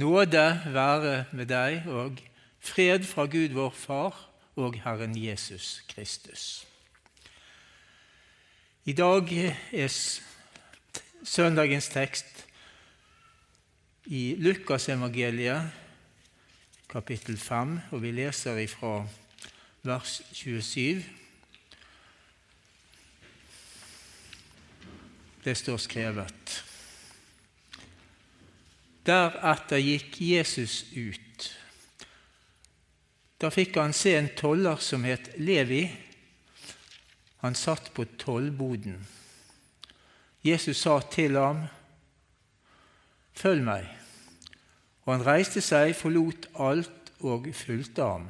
Nåde være med deg og fred fra Gud vår Far og Herren Jesus Kristus. I dag er søndagens tekst i Lukasevangeliet, kapittel 5, og vi leser ifra vers 27. Det står skrevet. Deretter gikk Jesus ut. Da fikk han se en toller som het Levi. Han satt på tollboden. Jesus sa til ham, Følg meg. Og han reiste seg, forlot alt og fulgte ham.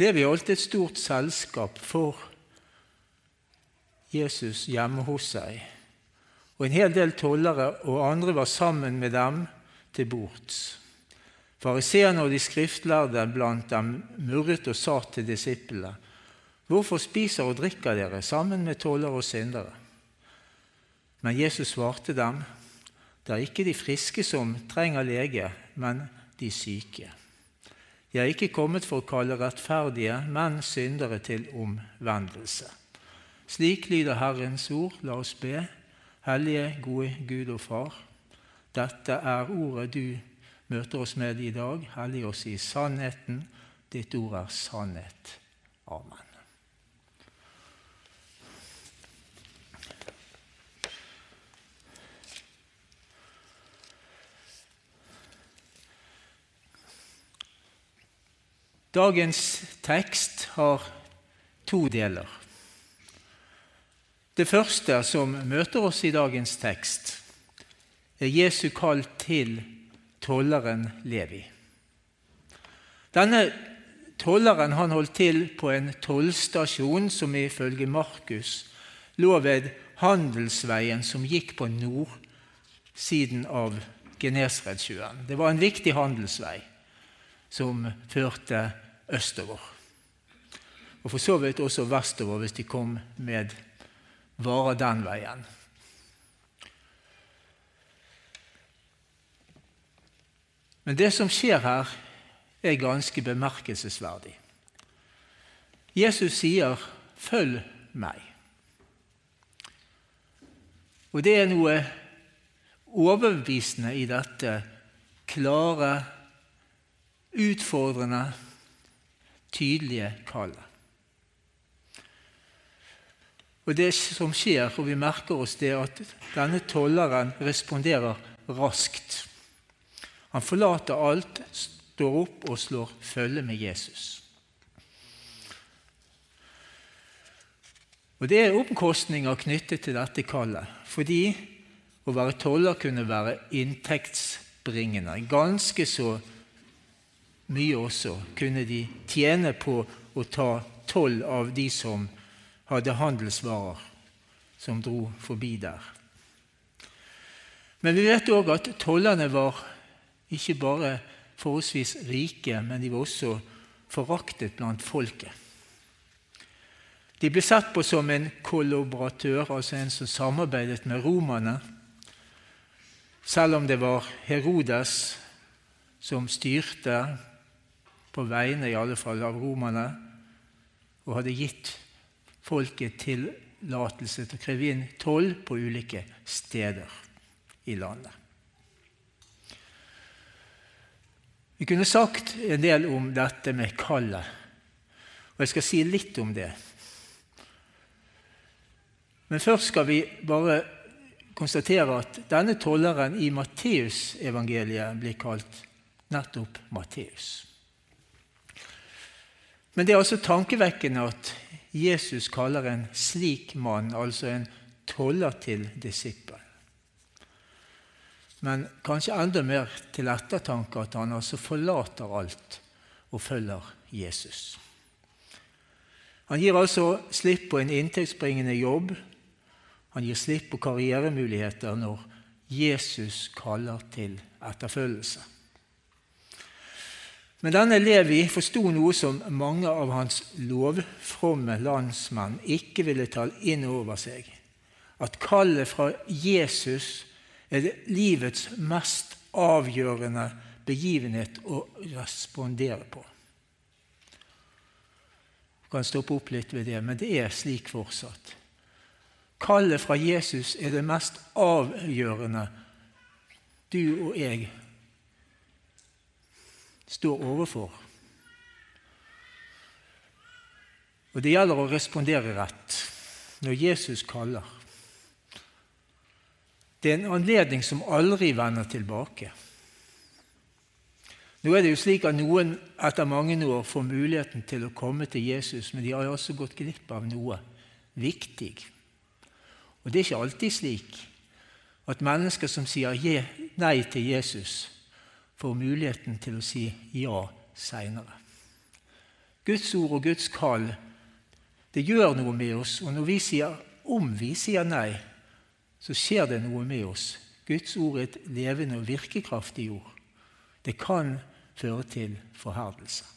Levi holdt et stort selskap for Jesus hjemme hos seg og en hel del tollere og andre var sammen med dem til bords. Fariseerne og de skriftlærde blant dem murret og sa til disiplene.: Hvorfor spiser og drikker dere sammen med tollere og syndere? Men Jesus svarte dem, det er ikke de friske som trenger lege, men de syke. Jeg er ikke kommet for å kalle rettferdige, men syndere til omvendelse. Slik lyder Herrens ord. La oss be. Hellige, gode Gud og Far. Dette er ordet du møter oss med i dag. Hellig oss i sannheten. Ditt ord er sannhet. Amen. Dagens tekst har to deler. Det første som møter oss i dagens tekst, er Jesu kall til tolleren Levi. Denne tolleren han holdt til på en tollstasjon som ifølge Markus lå ved handelsveien som gikk på nordsiden av Genesaretsjøen. Det var en viktig handelsvei som førte østover. Og for så vidt også vestover hvis de kom med varer den veien. Men det som skjer her, er ganske bemerkelsesverdig. Jesus sier 'følg meg'. Og det er noe overbevisende i dette klare, utfordrende, tydelige kallet. Og Det som skjer, og vi merker oss det, at denne tolleren responderer raskt. Han forlater alt, står opp og slår følge med Jesus. Og Det er omkostninger knyttet til dette kallet, fordi å være toller kunne være inntektsbringende. Ganske så mye også kunne de tjene på å ta toll av de som hadde handelsvarer som dro forbi der. Men vi vet òg at tollerne var ikke bare forholdsvis rike, men de var også foraktet blant folket. De ble sett på som en kollaboratør, altså en som samarbeidet med romerne, selv om det var Herodes som styrte, på vegne i alle fall av romerne, og hadde gitt folket tillatelse til å kreve inn toll på ulike steder i landet. Vi kunne sagt en del om dette med kallet, og jeg skal si litt om det. Men først skal vi bare konstatere at denne tolleren i Matteusevangeliet blir kalt nettopp Matteus. Men det er altså tankevekkende at Jesus kaller en slik mann, altså en toller til disippel. men kanskje enda mer til ettertanke at han altså forlater alt og følger Jesus. Han gir altså slipp på en inntektsbringende jobb. Han gir slipp på karrieremuligheter når Jesus kaller til etterfølgelse. Men denne Levi forsto noe som mange av hans lovfromme landsmenn ikke ville ta inn over seg. At kallet fra Jesus er det livets mest avgjørende begivenhet å respondere på. Jeg kan stoppe opp litt ved det, men det er slik fortsatt. Kallet fra Jesus er det mest avgjørende du og jeg står overfor. Og Det gjelder å respondere rett når Jesus kaller. Det er en anledning som aldri vender tilbake. Nå er det jo slik at Noen etter mange år får muligheten til å komme til Jesus, men de har jo også gått glipp av noe viktig. Og Det er ikke alltid slik at mennesker som sier nei til Jesus, får muligheten til å si ja seinere. Guds ord og Guds kall det gjør noe med oss, og når vi sier, om vi sier nei, så skjer det noe med oss. Guds ord er et levende og virkekraftig ord. Det kan føre til forherdelse.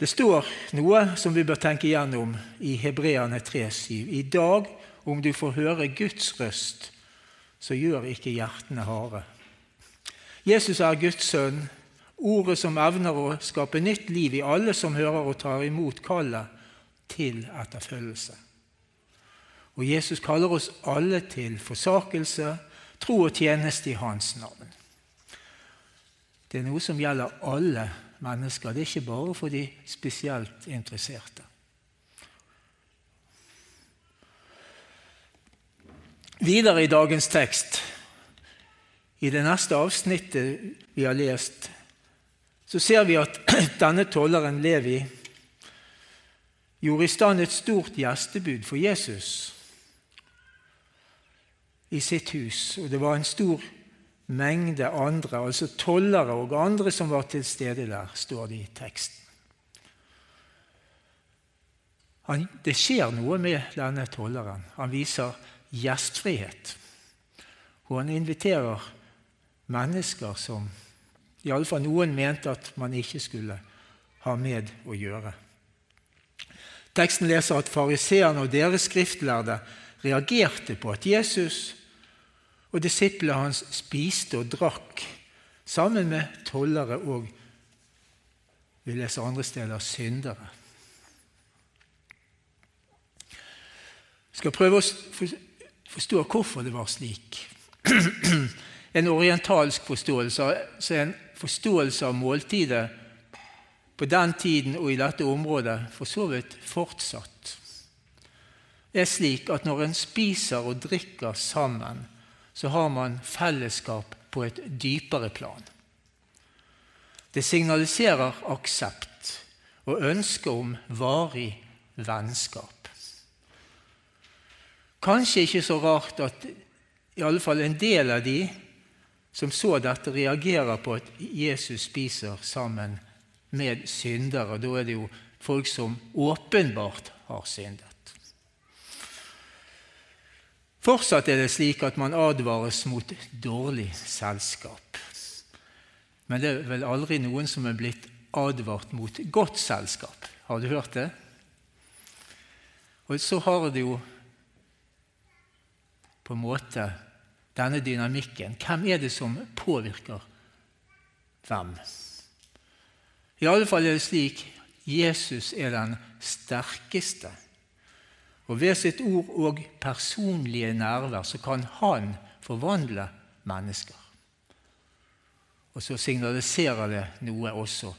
Det står noe som vi bør tenke igjennom i Hebreane 3,7. I dag, om du får høre Guds røst, så gjør ikke hjertene harde. Jesus er Guds sønn, ordet som evner å skape nytt liv i alle som hører og tar imot kallet til etterfølgelse. Og Jesus kaller oss alle til forsakelse, tro og tjeneste i Hans navn. Det er noe som gjelder alle mennesker. Det er ikke bare for de spesielt interesserte. Videre i dagens tekst, i det neste avsnittet vi har lest, så ser vi at denne tolleren Levi gjorde i stand et stort gjestebud for Jesus i sitt hus. Og det var en stor mengde andre, altså tollere og andre som var til stede der, står det i teksten. Det skjer noe med denne tolleren. Han viser gjestfrihet. Og han inviterer mennesker som iallfall noen mente at man ikke skulle ha med å gjøre. Teksten leser at fariseerne og deres skriftlærde reagerte på at Jesus og disiplene hans spiste og drakk sammen med tollere og vi leser andre steder syndere. Jeg skal prøve å forstå hvorfor det var slik. En orientalsk forståelse, så en forståelse av måltidet på den tiden og i dette området for så vidt fortsatt, er slik at når en spiser og drikker sammen, så har man fellesskap på et dypere plan. Det signaliserer aksept og ønske om varig vennskap. Kanskje ikke så rart at i alle fall en del av de som så dette, reagerer på at Jesus spiser sammen med syndere. Da er det jo folk som åpenbart har syndet. Fortsatt er det slik at man advares mot dårlig selskap. Men det er vel aldri noen som er blitt advart mot godt selskap. Har du hørt det? Og så har det jo på en måte denne dynamikken. Hvem er det som påvirker hvem? I alle fall er det slik Jesus er den sterkeste. Og ved sitt ord og personlige nærvær så kan han forvandle mennesker. Og så signaliserer det noe også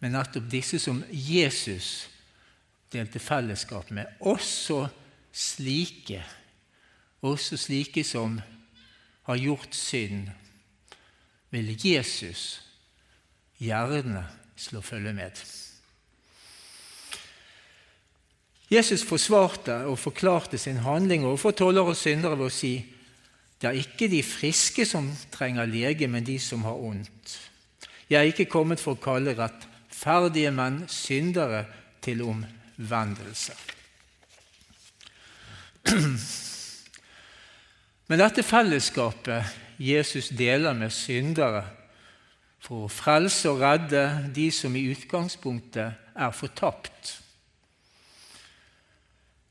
med nettopp disse som Jesus delte fellesskap med. Også slike også slike som har gjort synd, vil Jesus gjerne slå følge med. Jesus forsvarte og forklarte sin handling overfor toller og syndere ved å si Det er ikke de friske som trenger lege, men de som har ondt. Jeg er ikke kommet for å kalle rettferdige menn syndere til omvendelse. Men dette fellesskapet Jesus deler med syndere for å frelse og redde de som i utgangspunktet er fortapt,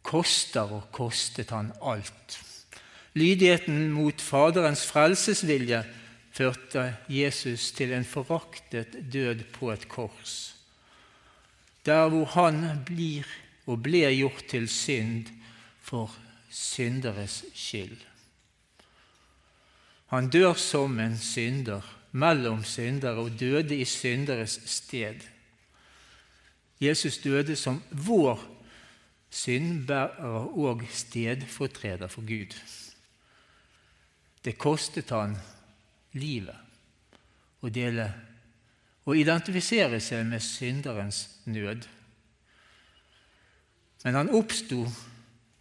koster og kostet han alt. Lydigheten mot Faderens frelsesvilje førte Jesus til en foraktet død på et kors, der hvor han blir og ble gjort til synd for synderes skyld. Han dør som en synder mellom syndere og døde i synderes sted. Jesus døde som vår syndbærer og stedfortreder for Gud. Det kostet han livet å dele og identifisere seg med synderens nød. Men han oppsto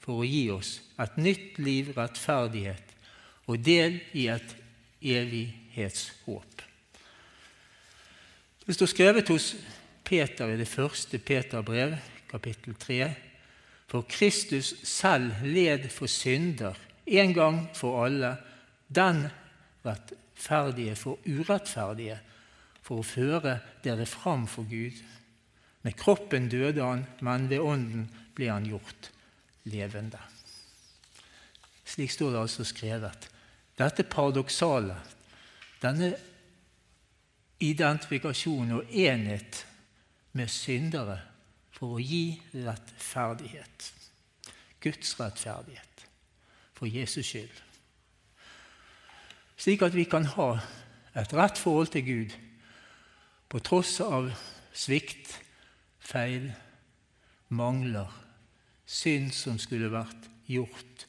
for å gi oss et nytt liv, rettferdighet og del i et evighetshåp. Det står skrevet hos Peter i det første Peter-brev, kapittel 3. For Kristus selv led for synder en gang for alle, den rettferdige for urettferdige, for å føre dere fram for Gud. Med kroppen døde han, men ved ånden ble han gjort levende. Slik står det altså skrevet. Dette paradoksale, denne identifikasjon og enhet med syndere for å gi rettferdighet. Guds rettferdighet for Jesus skyld slik at vi kan ha et rett forhold til Gud på tross av svikt, feil, mangler, synd som skulle vært gjort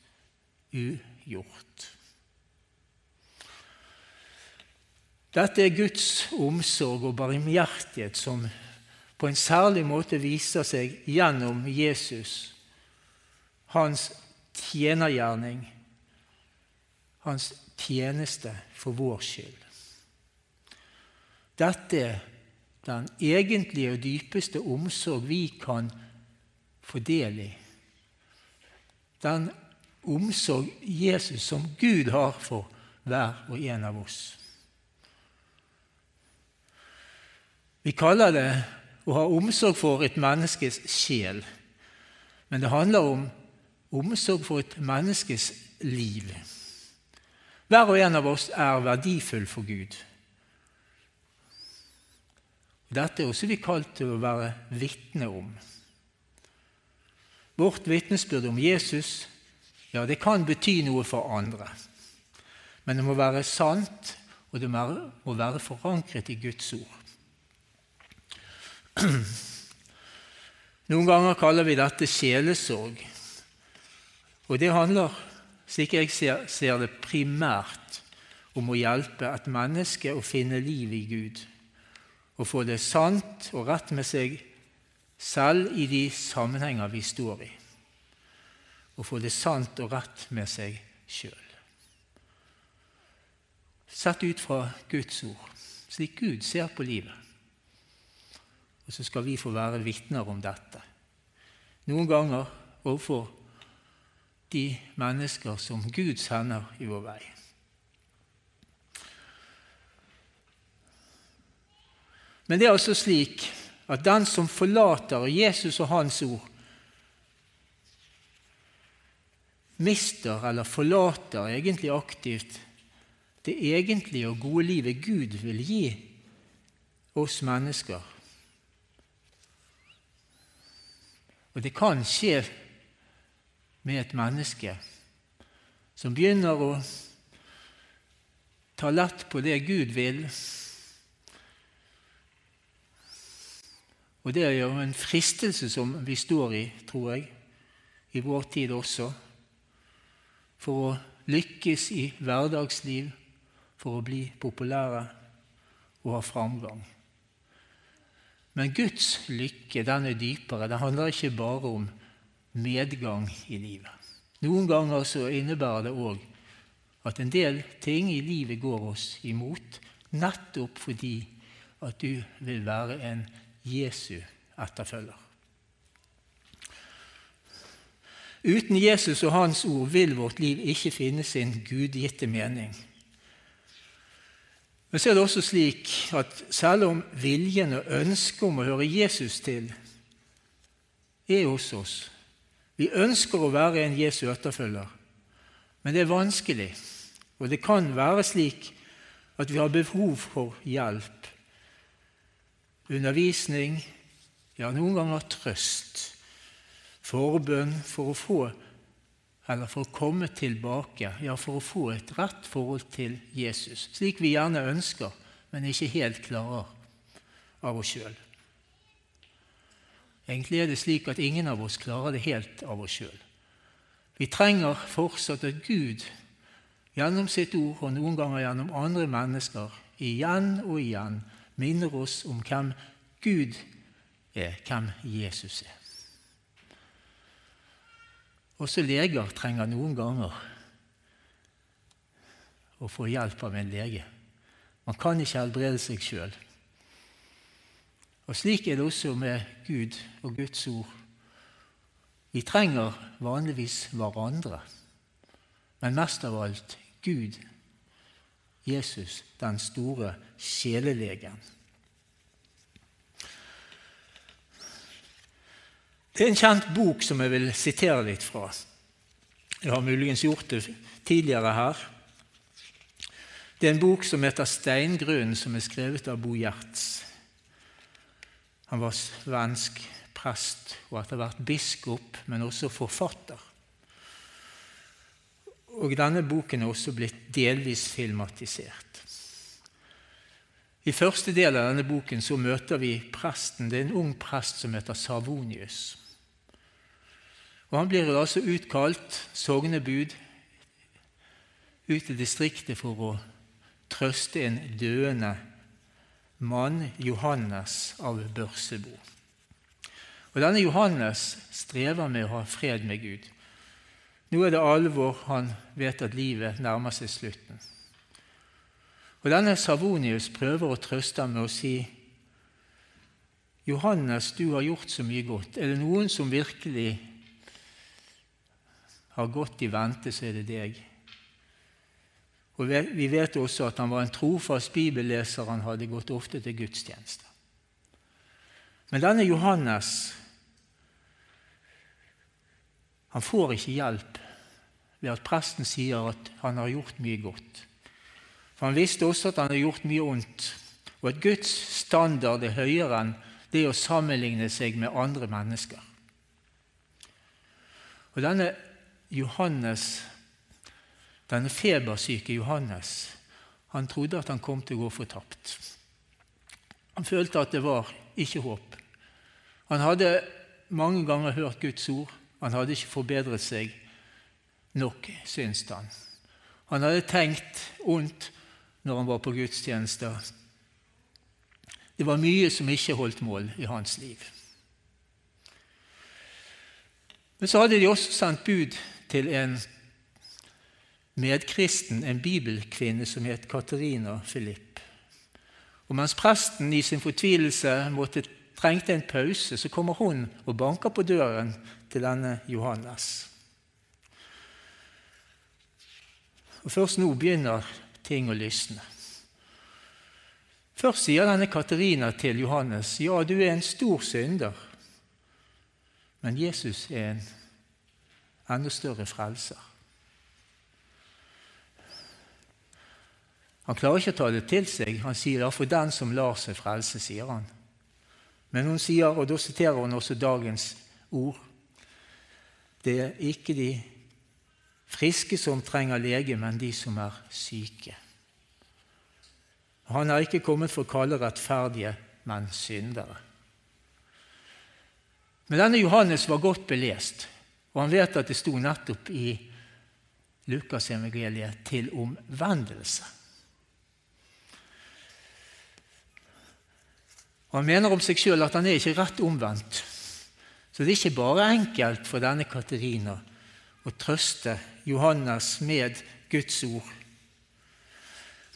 ugjort. Dette er Guds omsorg og barmhjertighet som på en særlig måte viser seg gjennom Jesus, hans tjenergjerning, hans tjeneste for vår skyld. Dette er den egentlige og dypeste omsorg vi kan få del i. Den omsorg Jesus som Gud har for hver og en av oss. Vi kaller det å ha omsorg for et menneskes sjel, men det handler om omsorg for et menneskes liv. Hver og en av oss er verdifull for Gud. Dette er også vi kalt til å være vitne om. Vårt vitnesbyrd om Jesus ja, det kan bety noe for andre. Men det må være sant, og det må være forankret i Guds ord. Noen ganger kaller vi dette sjelesorg. Og det handler slik jeg ser, det primært om å hjelpe et menneske å finne liv i Gud, og få det sant og rett med seg selv i de sammenhenger vi står i, og få det sant og rett med seg sjøl. Sett ut fra Guds ord, slik Gud ser på livet. Og så skal vi få være vitner om dette. Noen ganger overfor de mennesker som Gud sender i vår vei. Men det er altså slik at den som forlater Jesus og Hans ord, mister eller forlater egentlig aktivt det egentlige og gode livet Gud vil gi oss mennesker. Og det kan skje med et menneske som begynner å ta lett på det Gud vil. Og det er jo en fristelse som vi står i, tror jeg, i vår tid også, for å lykkes i hverdagsliv, for å bli populære og ha framgang. Men Guds lykke den er dypere. Det handler ikke bare om medgang i livet. Noen ganger så innebærer det òg at en del ting i livet går oss imot, nettopp fordi at du vil være en Jesu etterfølger. Uten Jesus og hans ord vil vårt liv ikke finne sin gudgitte mening. Men så er det også slik at selv om viljen og ønsket om å høre Jesus til er hos oss Vi ønsker å være en Jesu etterfølger, men det er vanskelig. Og det kan være slik at vi har behov for hjelp, undervisning, ja, noen ganger trøst forbønn for å få eller for å komme tilbake, ja, for å få et rett forhold til Jesus, slik vi gjerne ønsker, men ikke helt klarer av oss sjøl. Egentlig er det slik at ingen av oss klarer det helt av oss sjøl. Vi trenger fortsatt at Gud gjennom sitt ord, og noen ganger gjennom andre mennesker, igjen og igjen minner oss om hvem Gud er, hvem Jesus er. Også leger trenger noen ganger å få hjelp av en lege. Man kan ikke helbrede seg sjøl. Og Slik er det også med Gud og Guds ord. Vi trenger vanligvis hverandre, men mest av alt Gud, Jesus, den store sjelelegen. Det er en kjent bok som jeg vil sitere litt fra. Jeg har muligens gjort det tidligere her. Det er en bok som heter 'Steingrunnen', som er skrevet av Bo Gjerts. Han var svensk prest og etter hvert biskop, men også forfatter. Og Denne boken er også blitt delvis filmatisert. I første del av denne boken så møter vi presten. Det er en ung prest som heter Savonius. Og Han blir altså utkalt, sognebud, ut i distriktet for å trøste en døende mann, Johannes av Børsebo. Og Denne Johannes strever med å ha fred med Gud. Nå er det alvor, han vet at livet nærmer seg slutten. Og Denne Savonius prøver å trøste ham med å si Johannes, du har gjort så mye godt. Er det noen som virkelig har gått i vente, så er det deg. Og Vi vet også at han var en trofast bibelleser. Han hadde gått ofte til gudstjenester. Men denne Johannes han får ikke hjelp ved at presten sier at han har gjort mye godt. For Han visste også at han har gjort mye ondt, og at Guds standard er høyere enn det å sammenligne seg med andre mennesker. Og Denne Johannes, denne febersyke Johannes, han trodde at han kom til å gå fortapt. Han følte at det var ikke håp. Han hadde mange ganger hørt Guds ord. Han hadde ikke forbedret seg nok, syns han. Han hadde tenkt ondt når han var på gudstjenester. Det var mye som ikke holdt mål i hans liv. Men så hadde de også sendt bud til en medkristen, en bibelkvinne som het Katarina Philipp. Og Mens presten i sin fortvilelse måtte, trengte en pause, så kommer hun og banker på døren til denne Johannes. Og Først nå begynner ting å lysne. Først sier denne Katarina til Johannes ja, du er en stor synder, men Jesus er en enda større frelser. Han klarer ikke å ta det til seg. Han sier derfor 'for den som lar seg frelse', sier han. Men hun sier, og da siterer hun også dagens ord, det er ikke de friske som trenger lege, men de som er syke. Han er ikke kommet for å kalle rettferdige, men syndere. Men denne Johannes var godt belest. Og han vet at det sto nettopp i Lukasevangeliet til omvendelse. Han mener om seg sjøl at han er ikke rett omvendt. Så det er ikke bare enkelt for denne Katerina å trøste Johannes med Guds ord.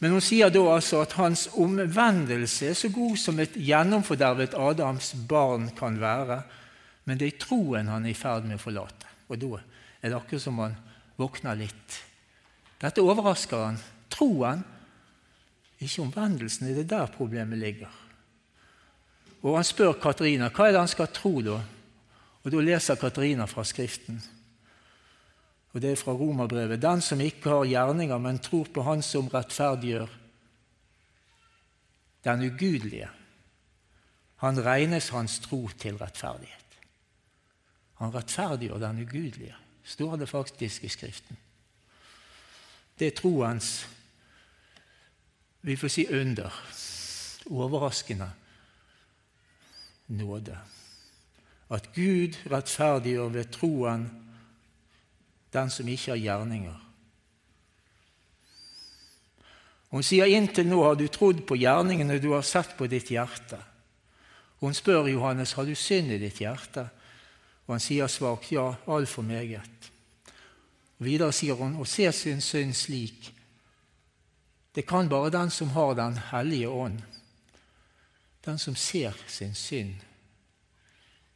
Men hun sier da altså at hans omvendelse er så god som et gjennomfordervet Adams barn kan være, men det er troen han er i ferd med å forlate. Og da er det akkurat som han våkner litt. Dette overrasker han. Troen, ikke omvendelsen. Er det der problemet ligger? Og han spør Katarina hva er det han skal tro da. Og Da leser Katarina fra Skriften. Og Det er fra Romerbrevet. Den som ikke har gjerninger, men tror på Han som rettferdiggjør den ugudelige, han regnes hans tro til rettferdighet. Han rettferdiggjør den ugudelige, står det faktisk i Skriften. Det er troens vi får si under. Overraskende nåde. At Gud rettferdiggjør ved troen den som ikke har gjerninger. Hun sier inntil nå har du trodd på gjerningene du har sett på ditt hjerte. Hun spør Johannes har du synd i ditt hjerte, og han sier svakt ja, altfor meget. Videre sier hun å se sin synd slik. Det kan bare den som har Den hellige ånd, den som ser sin synd.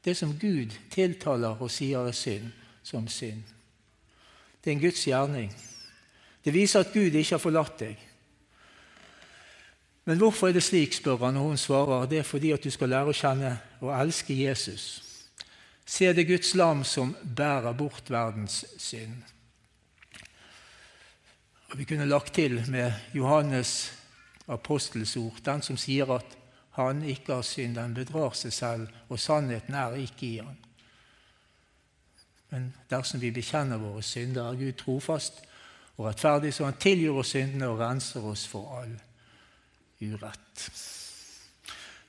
Det som Gud tiltaler og sier er synd, som synd. Det er en Guds gjerning. Det viser at Gud ikke har forlatt deg. Men hvorfor er det slik, spør han, og hun svarer, det er fordi at du skal lære å kjenne og elske Jesus. Se det Guds lam som bærer bort verdens synd. Og Vi kunne lagt til med Johannes' apostels ord, den som sier at han ikke har synd, den bedrar seg selv, og sannheten er ikke i han. Men dersom vi bekjenner våre synder, er Gud trofast og rettferdig, så han tilgir oss syndene og renser oss for all urett.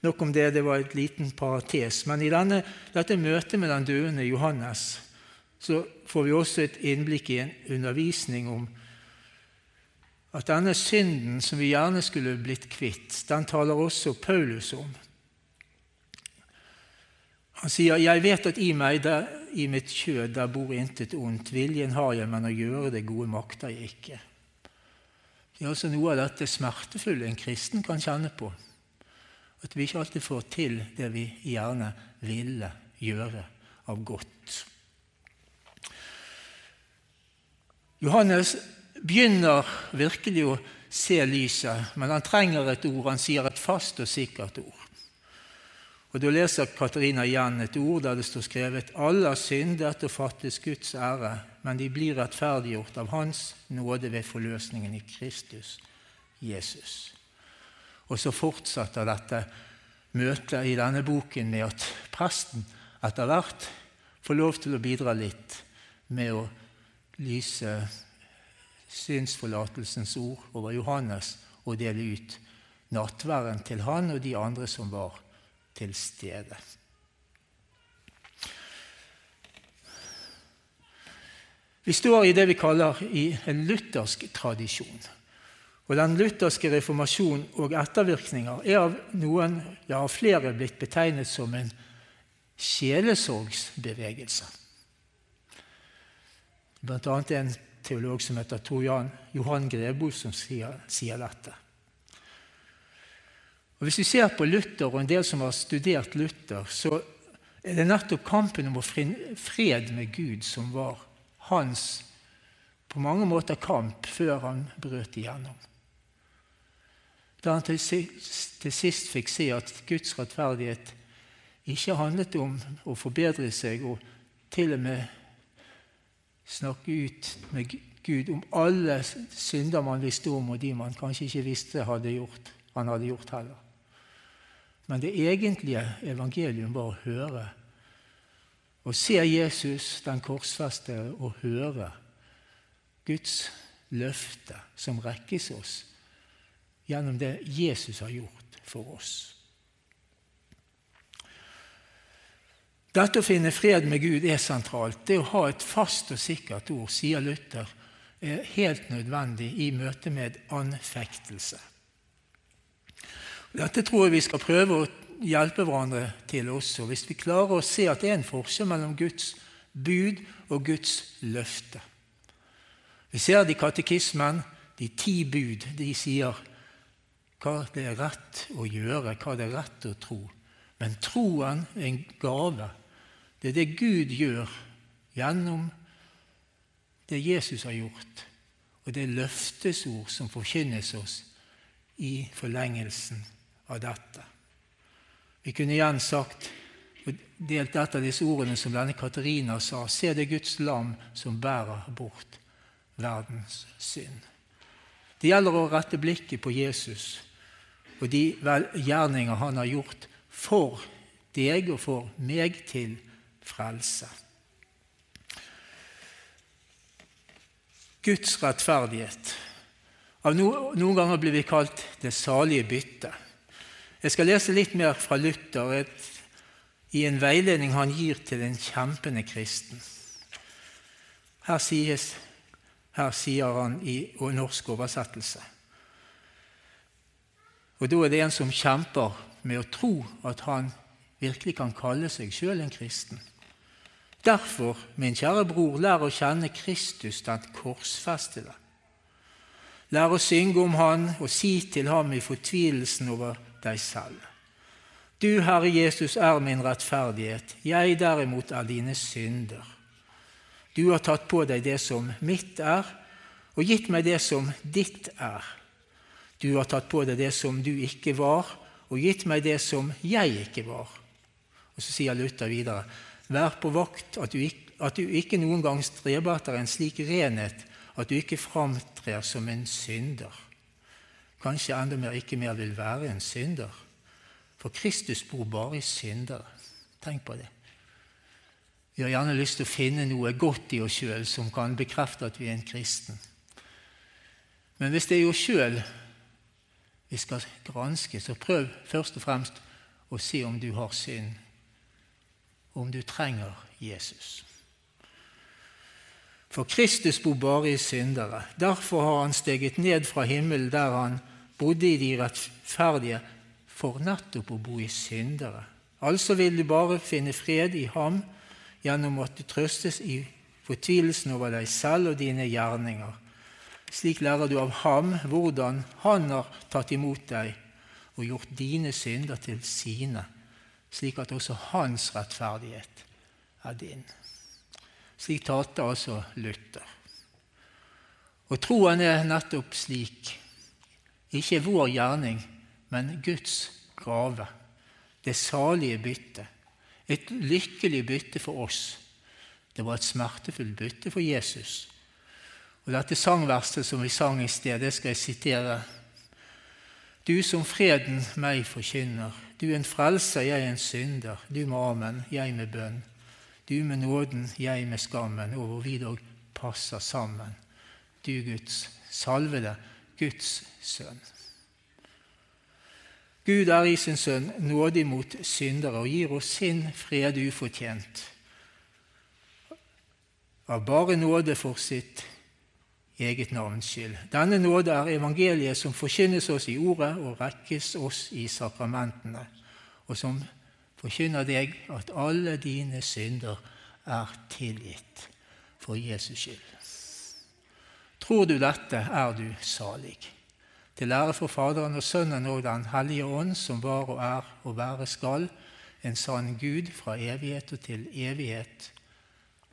Nok om det, det var et liten parates. Men i denne, dette møtet med den døende Johannes så får vi også et innblikk i en undervisning om at denne synden som vi gjerne skulle blitt kvitt, den taler også Paulus om. Han sier, 'Jeg vet at i meg, der, i mitt kjød, der bor intet ondt. Viljen har jeg, men å gjøre det gode makter jeg ikke.' Det er altså noe av dette smertefulle en kristen kan kjenne på. At vi ikke alltid får til det vi gjerne ville gjøre av godt. Johannes begynner virkelig å se lyset, men han trenger et ord. Han sier et fast og sikkert ord. Og Da leser Katarina igjen et ord der det står skrevet alle har syndet og fattes Guds ære, men de blir rettferdiggjort av Hans nåde ved forløsningen i Kristus Jesus. Og så fortsetter dette møtet i denne boken med at presten etter hvert får lov til å bidra litt med å lyse synsforlatelsens ord over Johannes og dele ut nattværen til han og de andre som var til stede. Vi står i det vi kaller en luthersk tradisjon. Og Den lutherske reformasjon og ettervirkninger er av noen, ja av flere, blitt betegnet som en sjelesorgsbevegelse. Blant annet en teolog som heter Tor Johan Grebo, som sier, sier dette. Og Hvis vi ser på Luther og en del som har studert Luther, så er det nettopp kampen om å finne fred med Gud som var hans på mange måter kamp før han brøt igjennom. Da han til sist, til sist fikk se at Guds rettferdighet ikke handlet om å forbedre seg og til og med snakke ut med Gud om alle synder man visste om, og de man kanskje ikke visste hadde gjort, han hadde gjort heller. Men det egentlige evangelium var å høre. Å se Jesus, den korsfestede, og høre Guds løfte som rekkes oss gjennom det Jesus har gjort for oss. Dette å finne fred med Gud er sentralt. Det å ha et fast og sikkert ord, sier Luther, er helt nødvendig i møte med anfektelse. Dette tror jeg vi skal prøve å hjelpe hverandre til også, hvis vi klarer å se at det er en forskjell mellom Guds bud og Guds løfte. Vi ser det i katekismen. De ti bud de sier hva det er rett å gjøre, hva det er rett å tro. Men troen er en gave. Det er det Gud gjør gjennom det Jesus har gjort, og det er løftesord som forkynnes oss i forlengelsen av dette. Vi kunne igjen sagt og delt et av disse ordene som denne Katarina sa. Se det Guds lam som bærer bort verdens synd. Det gjelder å rette blikket på Jesus og de gjerninger han har gjort for deg og for meg til frelse. Guds rettferdighet. Noen ganger blir vi kalt 'det salige bytte'. Jeg skal lese litt mer fra Luther et, i en veiledning han gir til en kjempende kristen. Her, sies, her sier han i norsk oversettelse og da er det en som kjemper med å tro at han virkelig kan kalle seg sjøl en kristen. Derfor, min kjære bror, lær å kjenne Kristus, den korsfestede. Lær å synge om Han og si til ham i fortvilelsen over deg selv. Du, Herre Jesus, er min rettferdighet, jeg derimot er dine synder. Du har tatt på deg det som mitt er, og gitt meg det som ditt er. Du har tatt på deg det som du ikke var, og gitt meg det som jeg ikke var. Og Så sier Luther videre.: Vær på vakt at du, ikke, at du ikke noen gang streber etter en slik renhet at du ikke framtrer som en synder. Kanskje enda mer ikke mer vil være en synder. For Kristus bor bare i syndere. Tenk på det. Vi har gjerne lyst til å finne noe godt i oss sjøl som kan bekrefte at vi er en kristen. Men hvis det er oss sjøl vi skal granske, så prøv først og fremst å se om du har synd, om du trenger Jesus. For Kristus bor bare i syndere. Derfor har han steget ned fra himmelen der han bodde i de rettferdige, for nettopp å bo i syndere. Altså vil du bare finne fred i ham gjennom at du trøstes i fortvilelsen over deg selv og dine gjerninger slik lærer du av ham hvordan han har tatt imot deg og gjort dine synder til sine, slik at også hans rettferdighet er din. Slik talte altså Luther. Og troen er nettopp slik. Ikke vår gjerning, men Guds gave. Det salige byttet. Et lykkelig bytte for oss. Det var et smertefullt bytte for Jesus. Og Dette sangverset som vi sang i sted, det skal jeg sitere. Du som freden meg forkynner, du en frelser, jeg en synder, du med amen, jeg med bønn, du med nåden, jeg med skammen, og hvor vi dog passer sammen, du Guds salvede, Guds sønn. Gud er i sin sønn nådig mot syndere og gir oss sin fred ufortjent. Av bare nåde for sitt eget navns skyld. Denne nåde er evangeliet som forkynnes oss i ordet og rekkes oss i sakramentene, og som forkynner deg at alle dine synder er tilgitt for Jesus skyld. Tror du dette, er du salig. Til ære for Faderen og Sønnen og Den hellige ånd, som var og er og være skal, en sann Gud fra evighet og til evighet.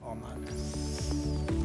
Amen.